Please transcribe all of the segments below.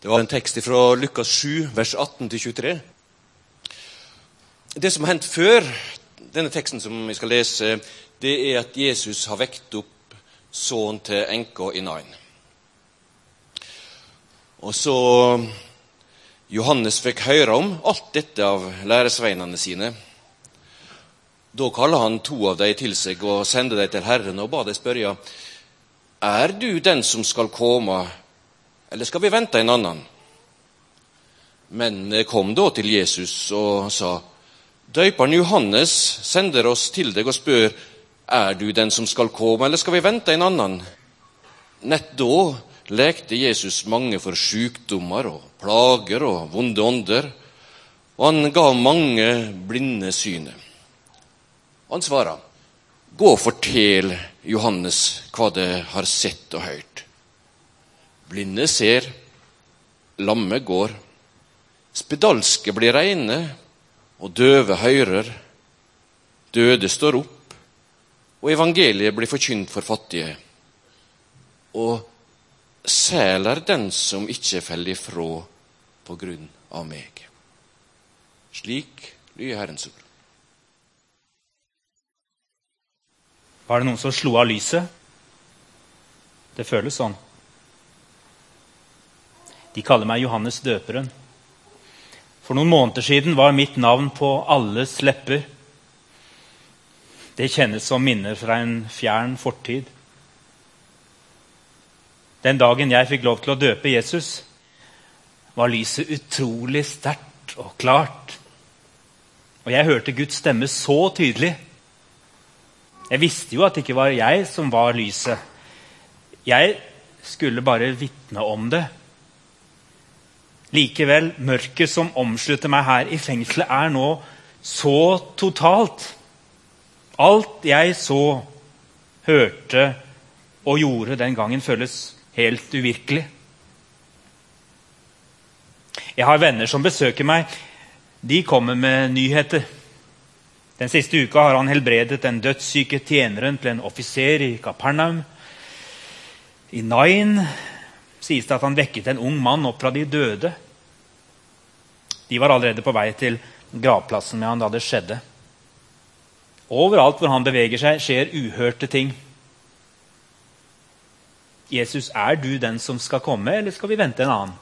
Det var en tekst fra Lukas 7, vers 18-23. Det som har hendt før denne teksten som vi skal lese, det er at Jesus har vekt opp sønnen til enka i Nain. Og så Johannes fikk høre om alt dette av læresveinene sine. Da kaller han to av dem til seg og sender dem til Herren og ba dem spørre er du den som skal komme, eller skal vi vente en annen? Men kom da til Jesus og sa, Døyperen Johannes sender oss til deg og spør, er du den som skal komme, eller skal vi vente en annen? Nett da lekte Jesus mange for sykdommer og plager og vonde ånder, og han ga mange blinde synet. Han svarer, Gå og fortell Johannes hva det har sett og hørt. Blinde ser, lamme går, spedalske blir reine, og døve høyrer. Døde står opp, og evangeliet blir forkynt for fattige. Og sel er den som ikke faller ifra på grunn av meg. Slik lyder Herrens ord. Var det noen som slo av lyset? Det føles sånn. De kaller meg Johannes døperen. For noen måneder siden var mitt navn på alles lepper. Det kjennes som minner fra en fjern fortid. Den dagen jeg fikk lov til å døpe Jesus, var lyset utrolig sterkt og klart. Og jeg hørte Guds stemme så tydelig jeg visste jo at det ikke var jeg som var lyset. Jeg skulle bare vitne om det. Likevel, mørket som omslutter meg her i fengselet, er nå så totalt. Alt jeg så, hørte og gjorde den gangen, føles helt uvirkelig. Jeg har venner som besøker meg. De kommer med nyheter. Den siste uka har han helbredet den dødssyke tjeneren til en offiser i Kapernaum. I Nain sies det at han vekket en ung mann opp fra de døde. De var allerede på vei til gravplassen med han da det skjedde. Overalt hvor han beveger seg, skjer uhørte ting. Jesus, er du den som skal komme, eller skal vi vente en annen?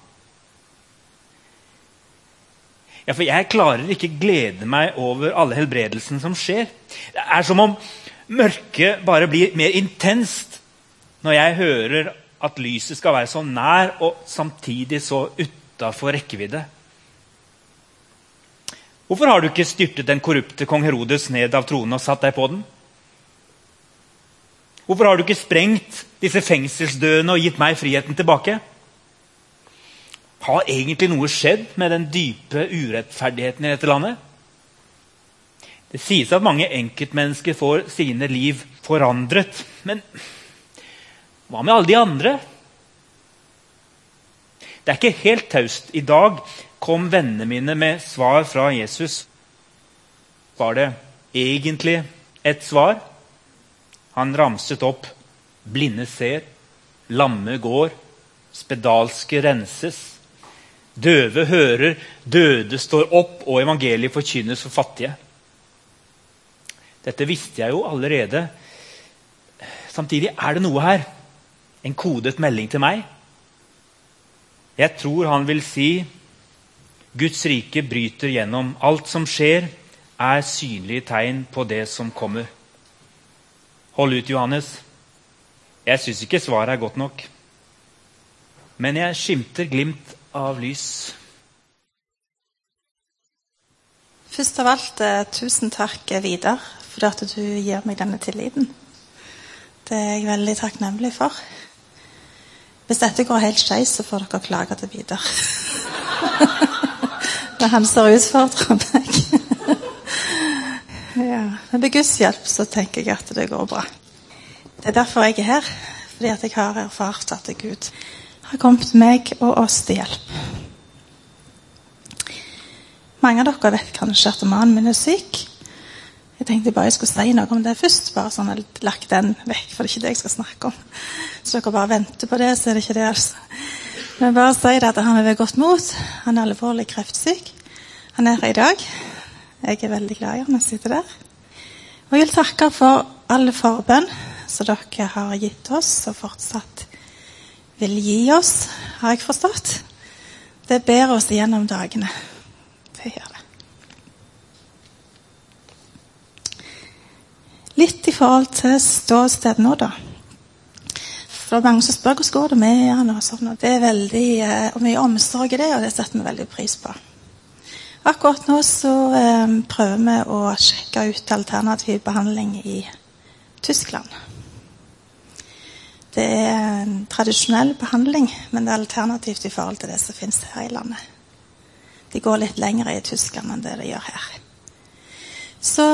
Ja, for jeg klarer ikke glede meg over alle helbredelsen som skjer. Det er som om mørket bare blir mer intenst når jeg hører at lyset skal være så nær og samtidig så utafor rekkevidde. Hvorfor har du ikke styrtet den korrupte kong Herodes ned av tronen og satt deg på den? Hvorfor har du ikke sprengt disse fengselsdøene og gitt meg friheten tilbake? Har egentlig noe skjedd med den dype urettferdigheten i dette landet? Det sies at mange enkeltmennesker får sine liv forandret. Men hva med alle de andre? Det er ikke helt taust. I dag kom vennene mine med svar fra Jesus. Var det egentlig et svar? Han ramset opp. Blinde ser, lamme går, spedalske renses. Døve hører, døde står opp, og evangeliet forkynnes for fattige. Dette visste jeg jo allerede. Samtidig er det noe her. En kodet melding til meg. Jeg tror han vil si Guds rike bryter gjennom. Alt som skjer, er synlige tegn på det som kommer. Hold ut, Johannes. Jeg syns ikke svaret er godt nok. Men jeg skimter glimt av lys. Først av alt, eh, tusen takk, eh, Vidar, for at du gir meg denne tilliten. Det er jeg veldig takknemlig for. Hvis dette går helt skeis, så får dere klage til Vidar. er han som utfordrer meg. ja. Men med Guds hjelp så tenker jeg at det går bra. Det er derfor jeg er her. Fordi at jeg har erfart at Gud har kommet meg og oss til hjelp. Mange av dere vet kanskje at mannen min er syk. Jeg tenkte bare jeg skulle si noe om det først. bare sånn jeg lagt den vekk, for det er ikke det jeg skal snakke om. Så dere bare venter på det, så er det ikke det. altså. Men bare si det at han er ved godt mot. Han er alvorlig kreftsyk. Han er her i dag. Jeg er veldig glad i han. Han sitter der. Og jeg vil takke for alle forbønn som dere har gitt oss, og fortsatt vil gi oss, har jeg forstått. Det ber oss gjennom dagene. Det gjør det. Litt i forhold til ståsted nå, da. For det er mange som spør hvordan går det med han. og sånn, og Det er veldig, eh, og mye omsorg i det, og det setter vi veldig pris på. Akkurat nå så eh, prøver vi å sjekke ut alternativ behandling i Tyskland. Det er en tradisjonell behandling, men det er alternativt i forhold til det som finnes her i landet. De går litt lenger i Tyskland enn det de gjør her. Så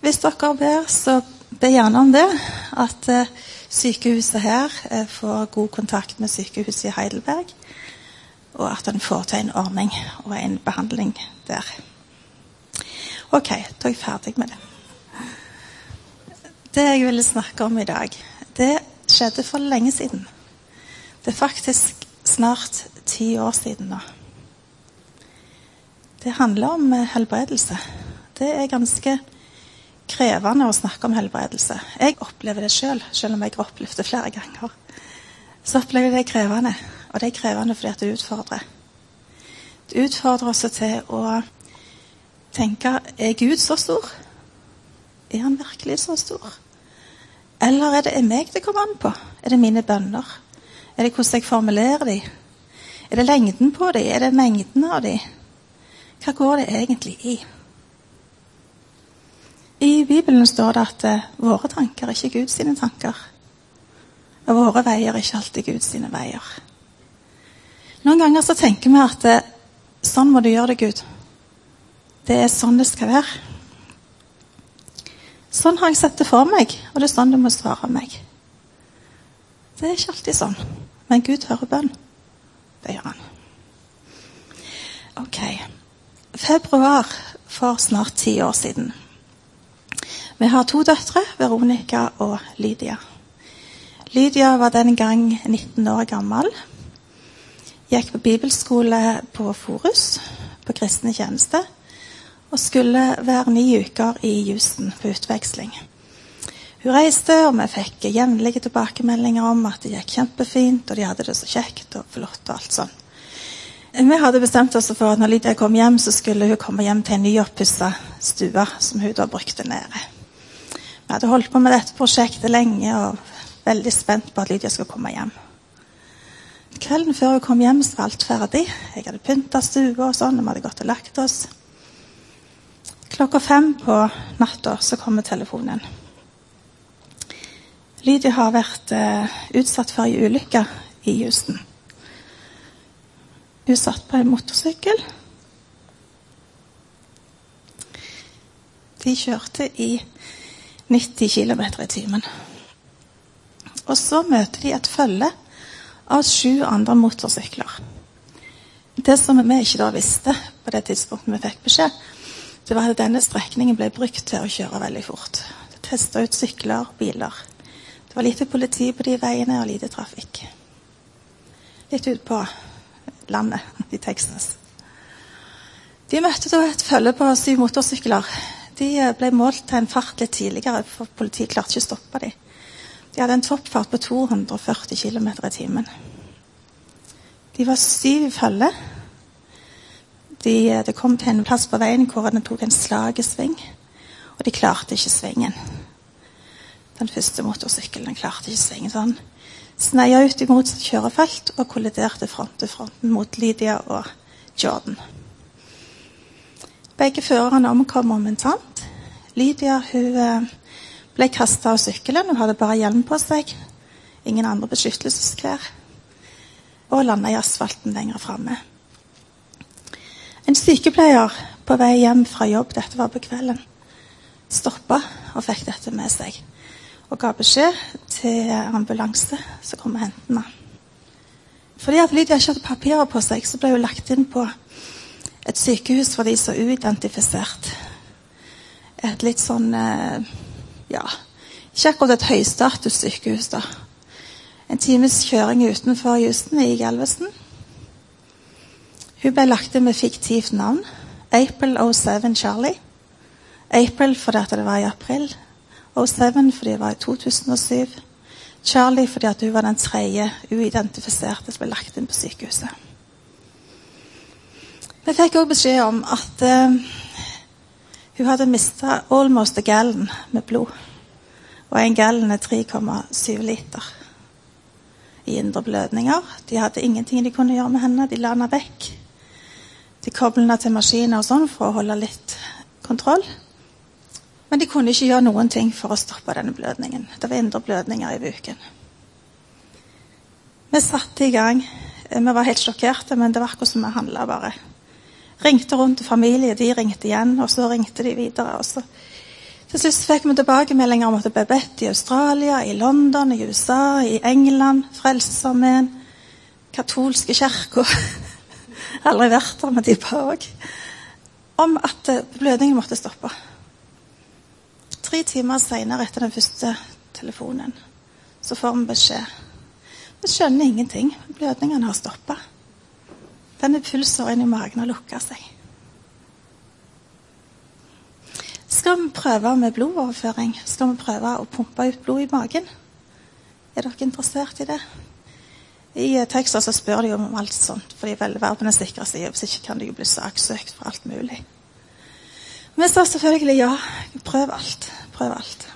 hvis dere ber, så be gjerne om det. At eh, sykehuset her eh, får god kontakt med sykehuset i Heidelberg. Og at en får til en ordning og en behandling der. Ok, da er jeg ferdig med det. Det jeg ville snakke om i dag, det skjedde for lenge siden. Det er faktisk snart ti år siden nå. Det handler om eh, helbredelse. Det er ganske krevende å snakke om helbredelse. Jeg opplever det sjøl, selv, selv om jeg har opplevd det flere ganger. Så opplever jeg det krevende. Og det er krevende fordi at det utfordrer. Det utfordrer oss til å tenke er Gud så stor? Er han virkelig så stor? Eller er det meg det kommer an på? Er det mine bønner? Er det hvordan jeg formulerer de? Er det lengden på de? Er det mengden av de? Hva går det egentlig i? I Bibelen står det at uh, våre tanker er ikke Guds tanker. Og våre veier er ikke alltid Guds veier. Noen ganger så tenker vi at uh, sånn må du gjøre det, Gud. Det er sånn det skal være. Sånn har jeg sett det for meg, og det er sånn du må svare meg. Det er ikke alltid sånn. Men Gud hører bønn. Det gjør han. Ok. Februar for snart ti år siden. Vi har to døtre, Veronica og Lydia. Lydia var den gang 19 år gammel. Gikk på bibelskole på Forus, på kristne tjeneste og skulle være ni uker i Houston på utveksling. Hun reiste, og vi fikk jevnlige tilbakemeldinger om at det gikk kjempefint, og de hadde det så kjekt og flott og alt sånn. Vi hadde bestemt oss for at når Lydia kom hjem, så skulle hun komme hjem til en nyoppussa stue som hun da brukte nede. Vi hadde holdt på med dette prosjektet lenge og veldig spent på at Lydia skulle komme hjem. Kvelden før hun kom hjem, så var alt ferdig. Jeg hadde pynta stua og sånn, vi hadde gått og lagt oss. Klokka fem på natta så kommer telefonen. Lydia har vært eh, utsatt for ei ulykke i Houston. Hun satt på en motorsykkel. De kjørte i 90 km i timen. Og så møter de et følge av sju andre motorsykler. Det som vi ikke da visste på det tidspunktet vi fikk beskjed, det var at denne strekningen ble brukt til å kjøre veldig fort. Testa ut sykler, biler. Det var lite politi på de veiene og lite trafikk. Litt ut på landet i Texas. De møtte da et følge på syv motorsykler. De ble målt en fart litt tidligere, for politiet klarte ikke å stoppe dem. De hadde en toppfart på 240 km i timen. De var syv i følge. De, det kom til en plass på veien hvor den tok en slagesving, og de klarte ikke svingen. Den første motorsykkelen klarte ikke svingen. Så han sneia ut i motsatt kjørefelt og kolliderte front til fronten mot Lydia og Jordan. Begge førerne omkom momentant. Lydia hun eh, ble kasta av sykkelen. Hun hadde bare hjelm på seg. Ingen andre beskyttelsesklær. Og landa i asfalten lenger framme. En sykepleier på vei hjem fra jobb, dette var på kvelden, stoppa og fikk dette med seg. Og ga beskjed til ambulanse som kom og hentet henne. Fordi at Lydia ikke hadde papirer på seg, så ble hun lagt inn på et sykehus for de som er uidentifisert. Et litt sånn eh, Ja, ikke akkurat et høystatussykehus, da. En times kjøring utenfor Houston i Galveston. Hun ble lagt inn med fiktivt navn. April 07 Charlie. April fordi at det var i april. 07 fordi det var i 2007. Charlie fordi at hun var den tredje uidentifiserte som ble lagt inn på sykehuset. Vi fikk òg beskjed om at uh, hun hadde mista almost a gallon med blod. Og en gallon er 3,7 liter i indre blødninger. De hadde ingenting de kunne gjøre med henne. De la henne vekk. De koblet henne til maskiner og sånn for å holde litt kontroll. Men de kunne ikke gjøre noen ting for å stoppe denne blødningen. Det var indre blødninger i buken. Vi satte i gang. Vi var helt sjokkerte, men det var akkurat som vi handla bare. Ringte rundt til familie, de ringte igjen, og så ringte de videre. og så til slutt fikk vi tilbakemeldinger om at det ble bedt i Australia, i London, i USA, i England, Frelsesarmeen, katolske kirka Aldri vært der, men de ba òg. Om at blødningen måtte stoppe. Tre timer seinere etter den første telefonen så får vi beskjed. Vi skjønner ingenting. Blødningene har stoppa. Denne pulsåren i magen har lukka seg. Skal vi prøve med blodoverføring? Skal vi prøve å pumpe ut blod i magen? Er dere interessert i det? I Texas så spør de om alt sånt, for de er sikra si. den. Hvis ikke kan de jo bli saksøkt for alt mulig. Vi sa selvfølgelig ja. Prøv alt. Prøv alt.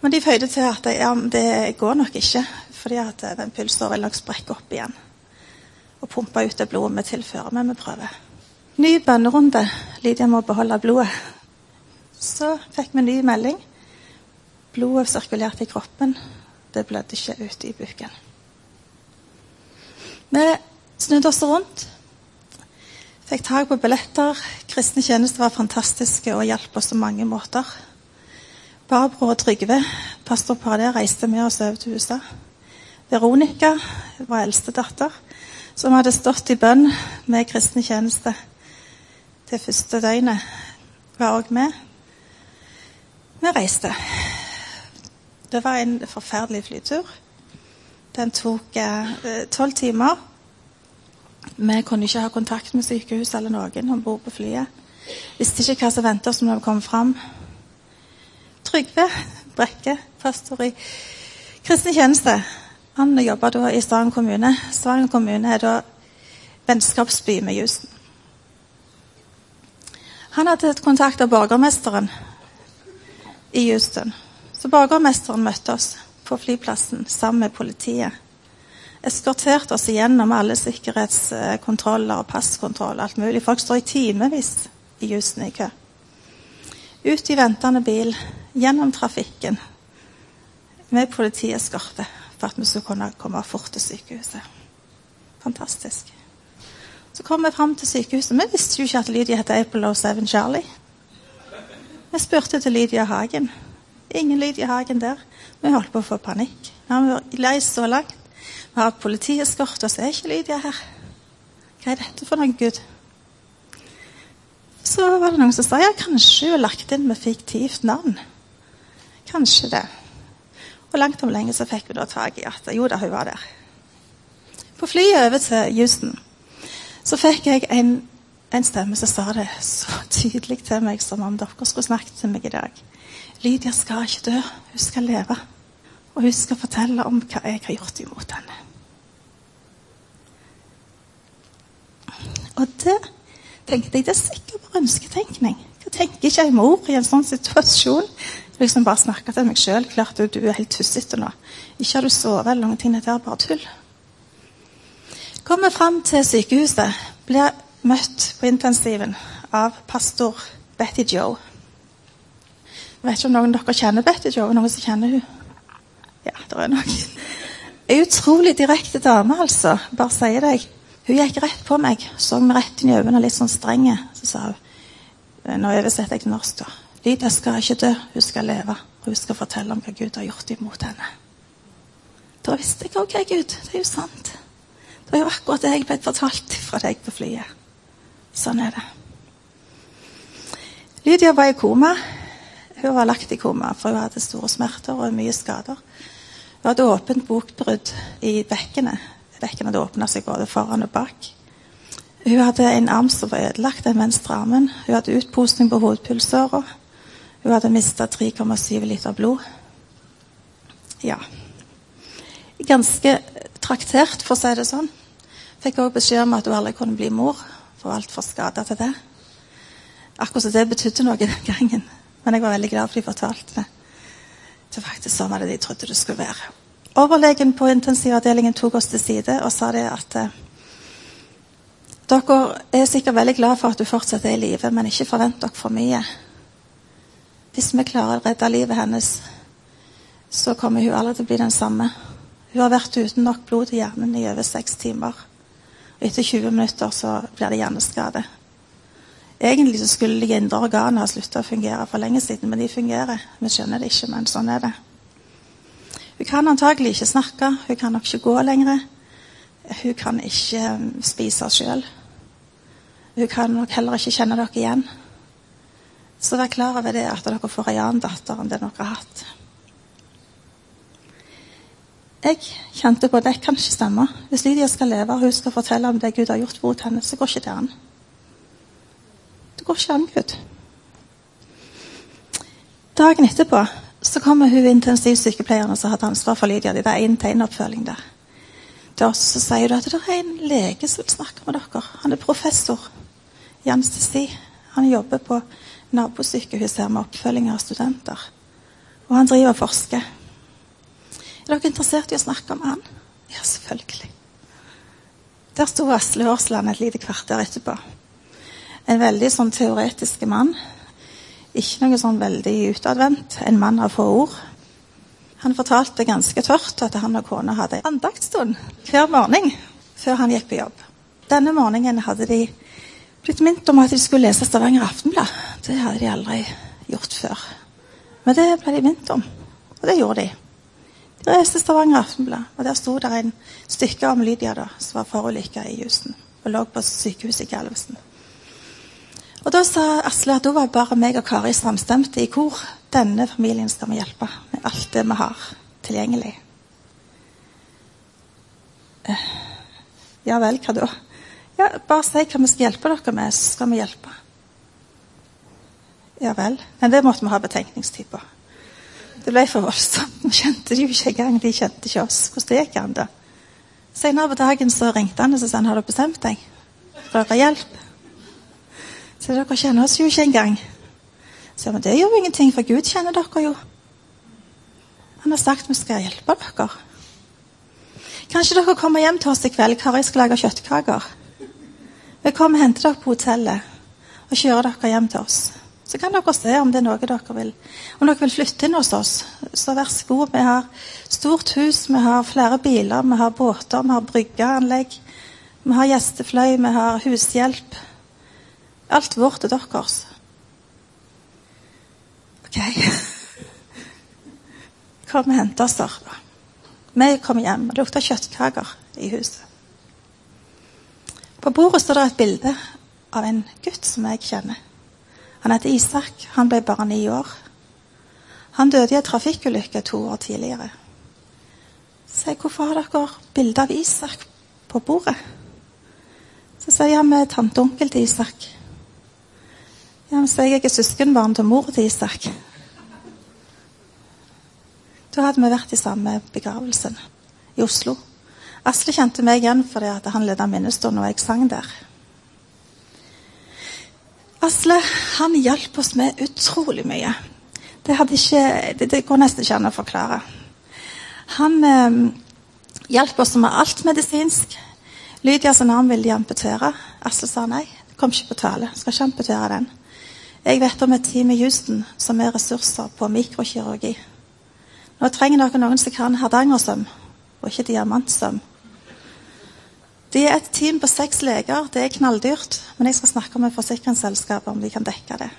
Men de føyde til at ja, det går nok ikke, fordi at den pulsen vil nok sprekke opp igjen. Og pumpe ut det blodet vi tilfører. Men vi prøver. Ny bønnerunde. Lydia må beholde blodet. Så fikk vi ny melding. Blodet sirkulerte i kroppen. Det blødde ikke ut i buken. Vi snudde oss rundt. Fikk tak på billetter. Kristne tjenester var fantastiske og hjalp oss på mange måter. Barbro og Trygve, pastorparet reiste med oss over til USA. Veronica, var eldste datter, som hadde stått i bønn med kristne tjeneste det første døgnet, var òg med. Vi reiste. Det var en forferdelig flytur. Den tok eh, tolv eh, timer. Vi kunne ikke ha kontakt med sykehus eller noen om bord på flyet. Visste ikke hva som ventet oss når vi kom fram. Trygve Brekke, pastor i kristen tjeneste, han jobba da i Stavanger kommune. Stavanger kommune er da vennskapsby med Jusen. Han hadde kontakt av borgermesteren i Houston. Så borgermesteren møtte oss på flyplassen sammen med politiet. Eskorterte oss igjennom alle sikkerhetskontroller og passkontroll alt mulig. Folk står i timevis i Houston i kø. Ut i ventende bil, gjennom trafikken, med politieskorte for at vi skulle kunne komme fort til sykehuset. Fantastisk. Så kom vi fram til sykehuset. Vi visste jo ikke at Lydia het April 07 Charlie. Vi spurte til Lydia Hagen. Ingen Lydia Hagen der. Vi holdt på å få panikk. Vi har lei så langt. Vi har politieskorte, og så er ikke Lydia her. Hva er dette for noe, Gud? Så var det noen som sa ja, kanskje hun er lagt inn med fiktivt navn. Kanskje det. Og langt om lenge så fikk vi da tak i at jo da, hun var der. På flyet over til Houston så fikk jeg en, en stemme som sa det så tydelig til meg som om dere skulle snakket til meg i dag. Lydia skal ikke dø, hun skal leve. Og hun skal fortelle om hva jeg har gjort imot henne. Og det tenkte jeg, det er sikkert bare ønsketenkning. Tenker ikke ei mor i en sånn situasjon? Liksom bare snakke til meg sjøl. Klart du, du er helt tussete nå. Ikke har du sovet eller noen ting. Dette er bare tull. Kommer fram til sykehuset. Blir møtt på intensiven av pastor Betty Joe. Jeg vet ikke om noen av dere kjenner Betty Joe? Noen som kjenner hun? Ja, det er noen. Ei utrolig direkte dame, altså. Bare sier deg. Hun gikk rett på meg, så meg rett inn i øynene, litt sånn strenge. Så sa hun Nå oversetter jeg til norsk, da. Lydia skal ikke dø, hun skal leve. Og hun skal fortelle om hva Gud har gjort imot henne. Da visste jeg OK, Gud. Det er jo sant. Det var jo akkurat det jeg ble fortalt fra deg på flyet. Sånn er det. Lydia var i koma. Hun var lagt i koma, for hun hadde store smerter og mye skader. Hun hadde åpent bokbrudd i bekkenet. Bekkenet hadde åpna seg både foran og bak. Hun hadde en arm som var ødelagt, den venstre armen. Hun hadde utposning på hovedpulsåra. Hun hadde mista 3,7 liter blod. Ja. Ganske traktert, for å si det sånn. Fikk også beskjed om at hun aldri kunne bli mor. For altfor skada til det. Akkurat som det betydde noe den gangen. Men jeg var veldig glad for de fortalte det. Det var faktisk sånn var det de trodde det skulle være. Overlegen på intensivavdelingen tok oss til side og sa det at eh, dere er sikkert veldig glad for at du fortsatt er i live, men ikke forvent dere for mye. Hvis vi klarer å redde livet hennes, så kommer hun aldri til å bli den samme. Hun har vært uten nok blod til hjernen i over seks timer. Og etter 20 minutter så blir det hjerneskade. Egentlig så skulle de indre organene ha slutta å fungere for lenge siden, men de fungerer. Vi skjønner det ikke, men sånn er det. Hun kan antagelig ikke snakke, hun kan nok ikke gå lenger. Hun kan ikke um, spise sjøl. Hun kan nok heller ikke kjenne dere igjen. Så vær klar over det at dere får en annen datter enn det dere har hatt. Jeg kjente på at det kan ikke stemme. Hvis Lydia skal leve og hun skal fortelle om det Gud har gjort mot henne, så går ikke det an. Det går ikke an, Gud. Dagen etterpå så kommer hun intensivsykepleieren som hadde ansvar for Lydia. Det er én tegnoppfølging der. Da så sier du at det er en lege som vil snakke med dere. Han er professor i anestesi. Han jobber på nabosykehuset her med oppfølging av studenter. Og han driver og forsker. Er dere interessert i å snakke om han? Ja, selvfølgelig. Der sto Asle Hårsland et lite kvarter etterpå. En veldig sånn teoretisk mann ikke noe sånn veldig utadvendt. En mann av få ord. Han fortalte ganske tørt at han og kona hadde andaktstund hver morgen før han gikk på jobb. Denne morgenen hadde de blitt minnet om at de skulle lese Stavanger Aftenblad. Det hadde de aldri gjort før. Men det ble de minnet om, og det gjorde de. De leste Stavanger Aftenblad, og der sto det en stykke om Lydia da, som var forulykka i Houston og lå på sykehuset i Galvesen. Og Da sa Asle at da var bare meg og Kari samstemte i kor. Denne familien skal vi hjelpe med alt det vi har tilgjengelig. Eh, ja vel, hva da? Ja, Bare si hva vi skal hjelpe dere med, så skal vi hjelpe. Ja vel. Men det måtte vi ha betenkningstid på. Det ble for voldsomt. Vi kjente det jo ikke engang. De kjente ikke oss. Hvordan det gikk an, da? Senere på dagen så ringte han og sa han har du bestemt deg for dere hjelp. Så dere kjenner oss jo ikke engang. Så men det gjør jo ingenting, for Gud kjenner dere jo. Han har sagt vi skal hjelpe dere. Kanskje dere kommer hjem til oss i kveld. Kari skal lage kjøttkaker. Vi kommer og henter dere på hotellet og kjører dere hjem til oss. Så kan dere se om det er noe dere vil Om dere vil flytte inn hos oss, så vær så god. Vi har stort hus, vi har flere biler, vi har båter, vi har bryggeanlegg. Vi har gjestefløy, vi har hushjelp. Alt vårt er deres. OK. Kom og hent oss, da. Vi kommer hjem. Det lukter kjøttkaker i huset. På bordet står det et bilde av en gutt som jeg kjenner. Han heter Isak. Han ble bare ni år. Han døde i en trafikkulykke to år tidligere. Så jeg, hvorfor har dere bilde av Isak på bordet? Så sier han med tante og onkel til Isak. Ja, så jeg er søskenbarn til mor til Isak. Da hadde vi vært i samme begravelsen i Oslo. Asle kjente meg igjen fordi han ledet minnestunden, og jeg sang der. Asle han hjalp oss med utrolig mye. Det, ikke, det, det går nesten ikke an å forklare. Han eh, hjalp oss med alt medisinsk. Lydia sin arm ville de amputere. Asle sa nei. Det kom ikke på tale. Skal ikke amputere den. Jeg vet om et team i Houston som er ressurser på mikrokirurgi. Nå trenger dere noen som kan hardangersøm, og ikke diamantsøm. De er et team på seks leger. Det er knalldyrt, men jeg skal snakke med forsikringsselskapet om de kan dekke det.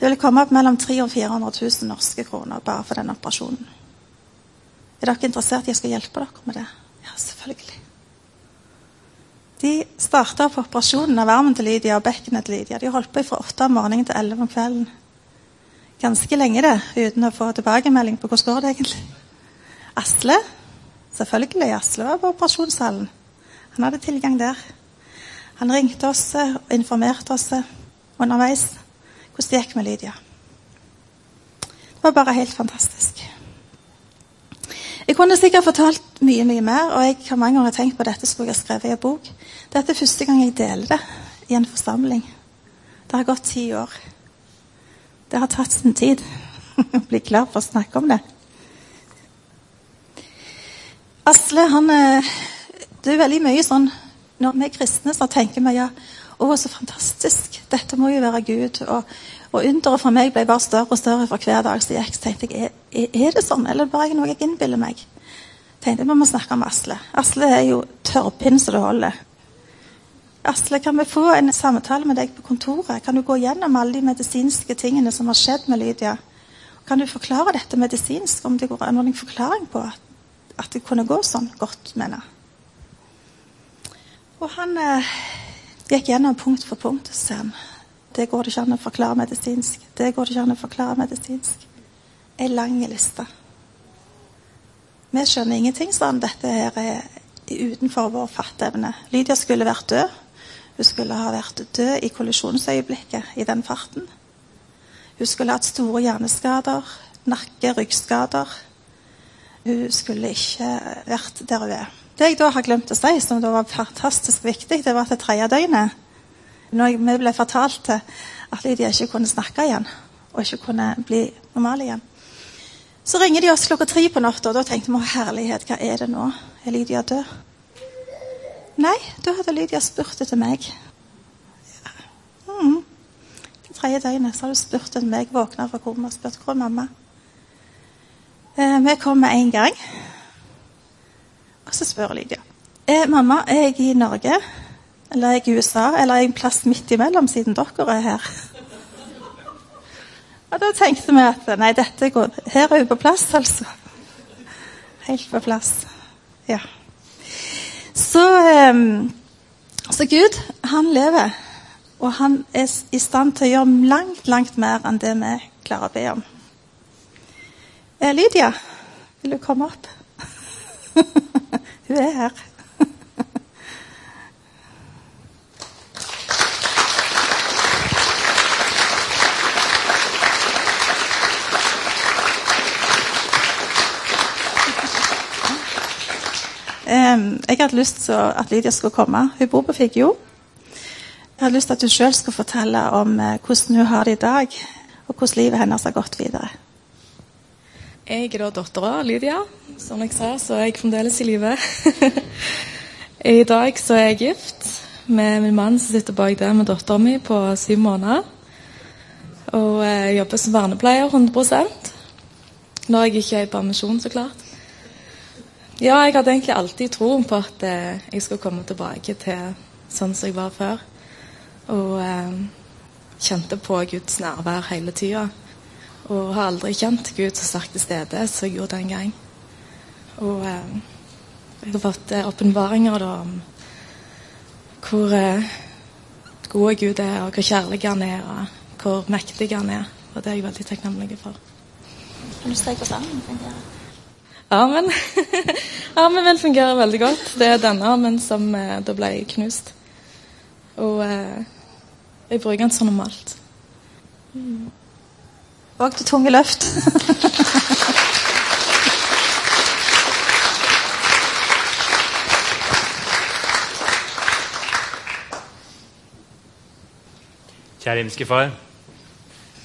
Det vil komme opp mellom 300 og 400 000 norske kroner bare for den operasjonen. Er dere interessert i at jeg skal hjelpe dere med det? Ja, selvfølgelig. De starta opp operasjonen av armen til Lydia og bekkenet til Lydia. De holdt på fra åtte om morgenen til elleve om kvelden. Ganske lenge det, uten å få tilbakemelding på hvordan går det egentlig. Asle selvfølgelig, Asle var på operasjonssalen. Han hadde tilgang der. Han ringte oss og informerte oss underveis hvordan det gikk med Lydia. Det var bare helt fantastisk. Jeg kunne sikkert fortalt mye mye mer, og jeg har mange ganger tenkt på dette skulle jeg skrevet i en bok. Dette er første gang jeg deler det i en forsamling. Det har gått ti år. Det har tatt sin tid å bli klar for å snakke om det. Asle han eh, Det er veldig mye sånn Når vi er kristne, så tenker vi ja, å, så fantastisk. Dette må jo være Gud. Og, og underet for meg ble bare større og større for hver dag som gikk. Så tenkte jeg, er, er det sånn, eller bare noe jeg innbiller meg? tenkte jeg vi må snakke om Asle. Asle er jo tørrpinn så det holder. Asle, kan vi få en samtale med deg på kontoret? Kan du gå gjennom alle de medisinske tingene som har skjedd med Lydia? Kan du forklare dette medisinsk, om det går noen forklaring på at, at det kunne gå sånn godt med henne? Og han eh, gikk gjennom punkt for punkt. sa han, det går det ikke an å forklare medisinsk. Det går det ikke an å forklare medisinsk. Ei lang liste. Vi skjønner ingenting, sånn. Dette her er utenfor vår fatteevne. Lydia skulle vært død. Hun skulle ha vært død i kollisjonsøyeblikket i den farten. Hun skulle hatt store hjerneskader, nakke- ryggskader. Hun skulle ikke vært der hun er. Det jeg da har glemt å si, som da var fantastisk viktig, det var at det tredje døgnet Når vi ble fortalt at Lydia ikke kunne snakke igjen, og ikke kunne bli normal igjen, så ringer de oss klokka tre på natta, og da tenkte vi herlighet, hva er det nå? Er Lydia død? Nei, da hadde Lydia spurt etter meg. Ja. Mm. Det tredje døgnet så hadde hun spurt etter meg, våkna fra koma og spurt hvor er mamma. Eh, vi kom med en gang. Så spør Lydia. Eh, mamma, er jeg i Norge? Eller er jeg i USA? Eller er jeg en plass midt imellom, siden dere er her? Og da tenkte vi at nei, dette går Her er hun på plass, altså. Helt på plass. Ja. Så, um, så Gud, han lever. Og han er i stand til å gjøre langt, langt mer enn det vi klarer å be om. Eh, Lydia, vil du komme opp? Hun er her. Jeg hadde lyst til at Lydia skulle komme. Hun bor på Figgjo. Jeg hadde lyst til at hun sjøl skulle fortelle om eh, hvordan hun har det i dag, og hvordan livet hennes har gått videre. Jeg er da dattera Lydia. Som jeg sa, så er jeg fremdeles i live. I dag så er jeg gift med min mann som sitter bak der med dattera mi på syv måneder. Og jeg jobber som vernepleier 100 når jeg ikke er i permisjon, så klart. Ja, jeg hadde egentlig alltid troen på at eh, jeg skulle komme tilbake til sånn som jeg var før. Og eh, kjente på Guds nærvær hele tida. Og har aldri kjent Gud så sterkt til stede som jeg gjorde den gang. Og eh, jeg har fått eh, om hvor eh, gode Gud er, og hvor kjærlig han er, og hvor mektig han er. Og det er jeg veldig takknemlig for. Kan du streke oss sammen? Armen. armen min fungerer veldig godt. Det er denne armen som eh, da ble knust. Og eh, jeg bruker den så normalt. Mm. Våg til tunge løft. Kjære himmelske Far.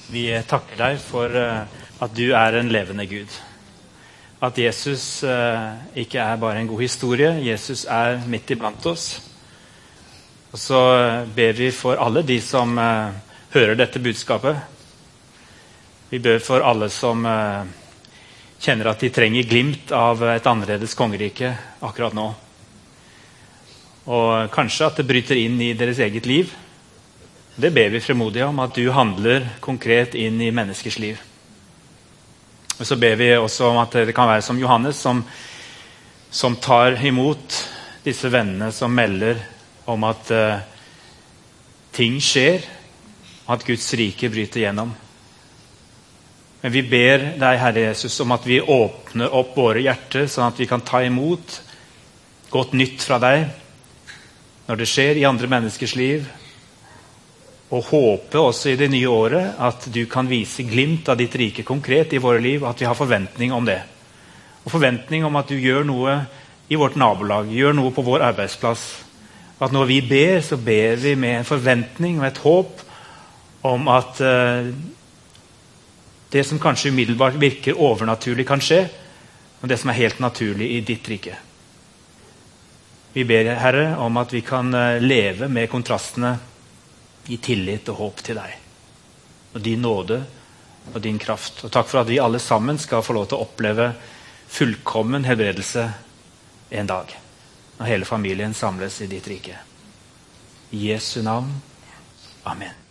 Vi takker deg for eh, at du er en levende Gud. At Jesus uh, ikke er bare en god historie. Jesus er midt iblant oss. Og så ber vi for alle de som hører dette budskapet. Vi bør for alle som uh, kjenner at de trenger glimt av et annerledes kongerike akkurat nå. Og kanskje at det bryter inn i deres eget liv. Det ber vi fremodig om, at du handler konkret inn i menneskers liv. Og Så ber vi også om at det kan være som Johannes, som, som tar imot disse vennene som melder om at uh, ting skjer, og at Guds rike bryter gjennom. Men vi ber deg, Herre Jesus, om at vi åpner opp våre hjerter, sånn at vi kan ta imot godt nytt fra deg. når det skjer i andre menneskers liv. Og håpe også i det nye året at du kan vise glimt av ditt rike konkret i våre liv. At vi har forventning om det. Og forventning om at du gjør noe i vårt nabolag, gjør noe på vår arbeidsplass. At når vi ber, så ber vi med en forventning og et håp om at uh, det som kanskje umiddelbart virker overnaturlig, kan skje. Og det som er helt naturlig i ditt rike. Vi ber, Herre, om at vi kan uh, leve med kontrastene i tillit og håp til deg. Og din nåde og din kraft. Og takk for at vi alle sammen skal få lov til å oppleve fullkommen helbredelse en dag. Når hele familien samles i ditt rike. I Jesu navn. Amen.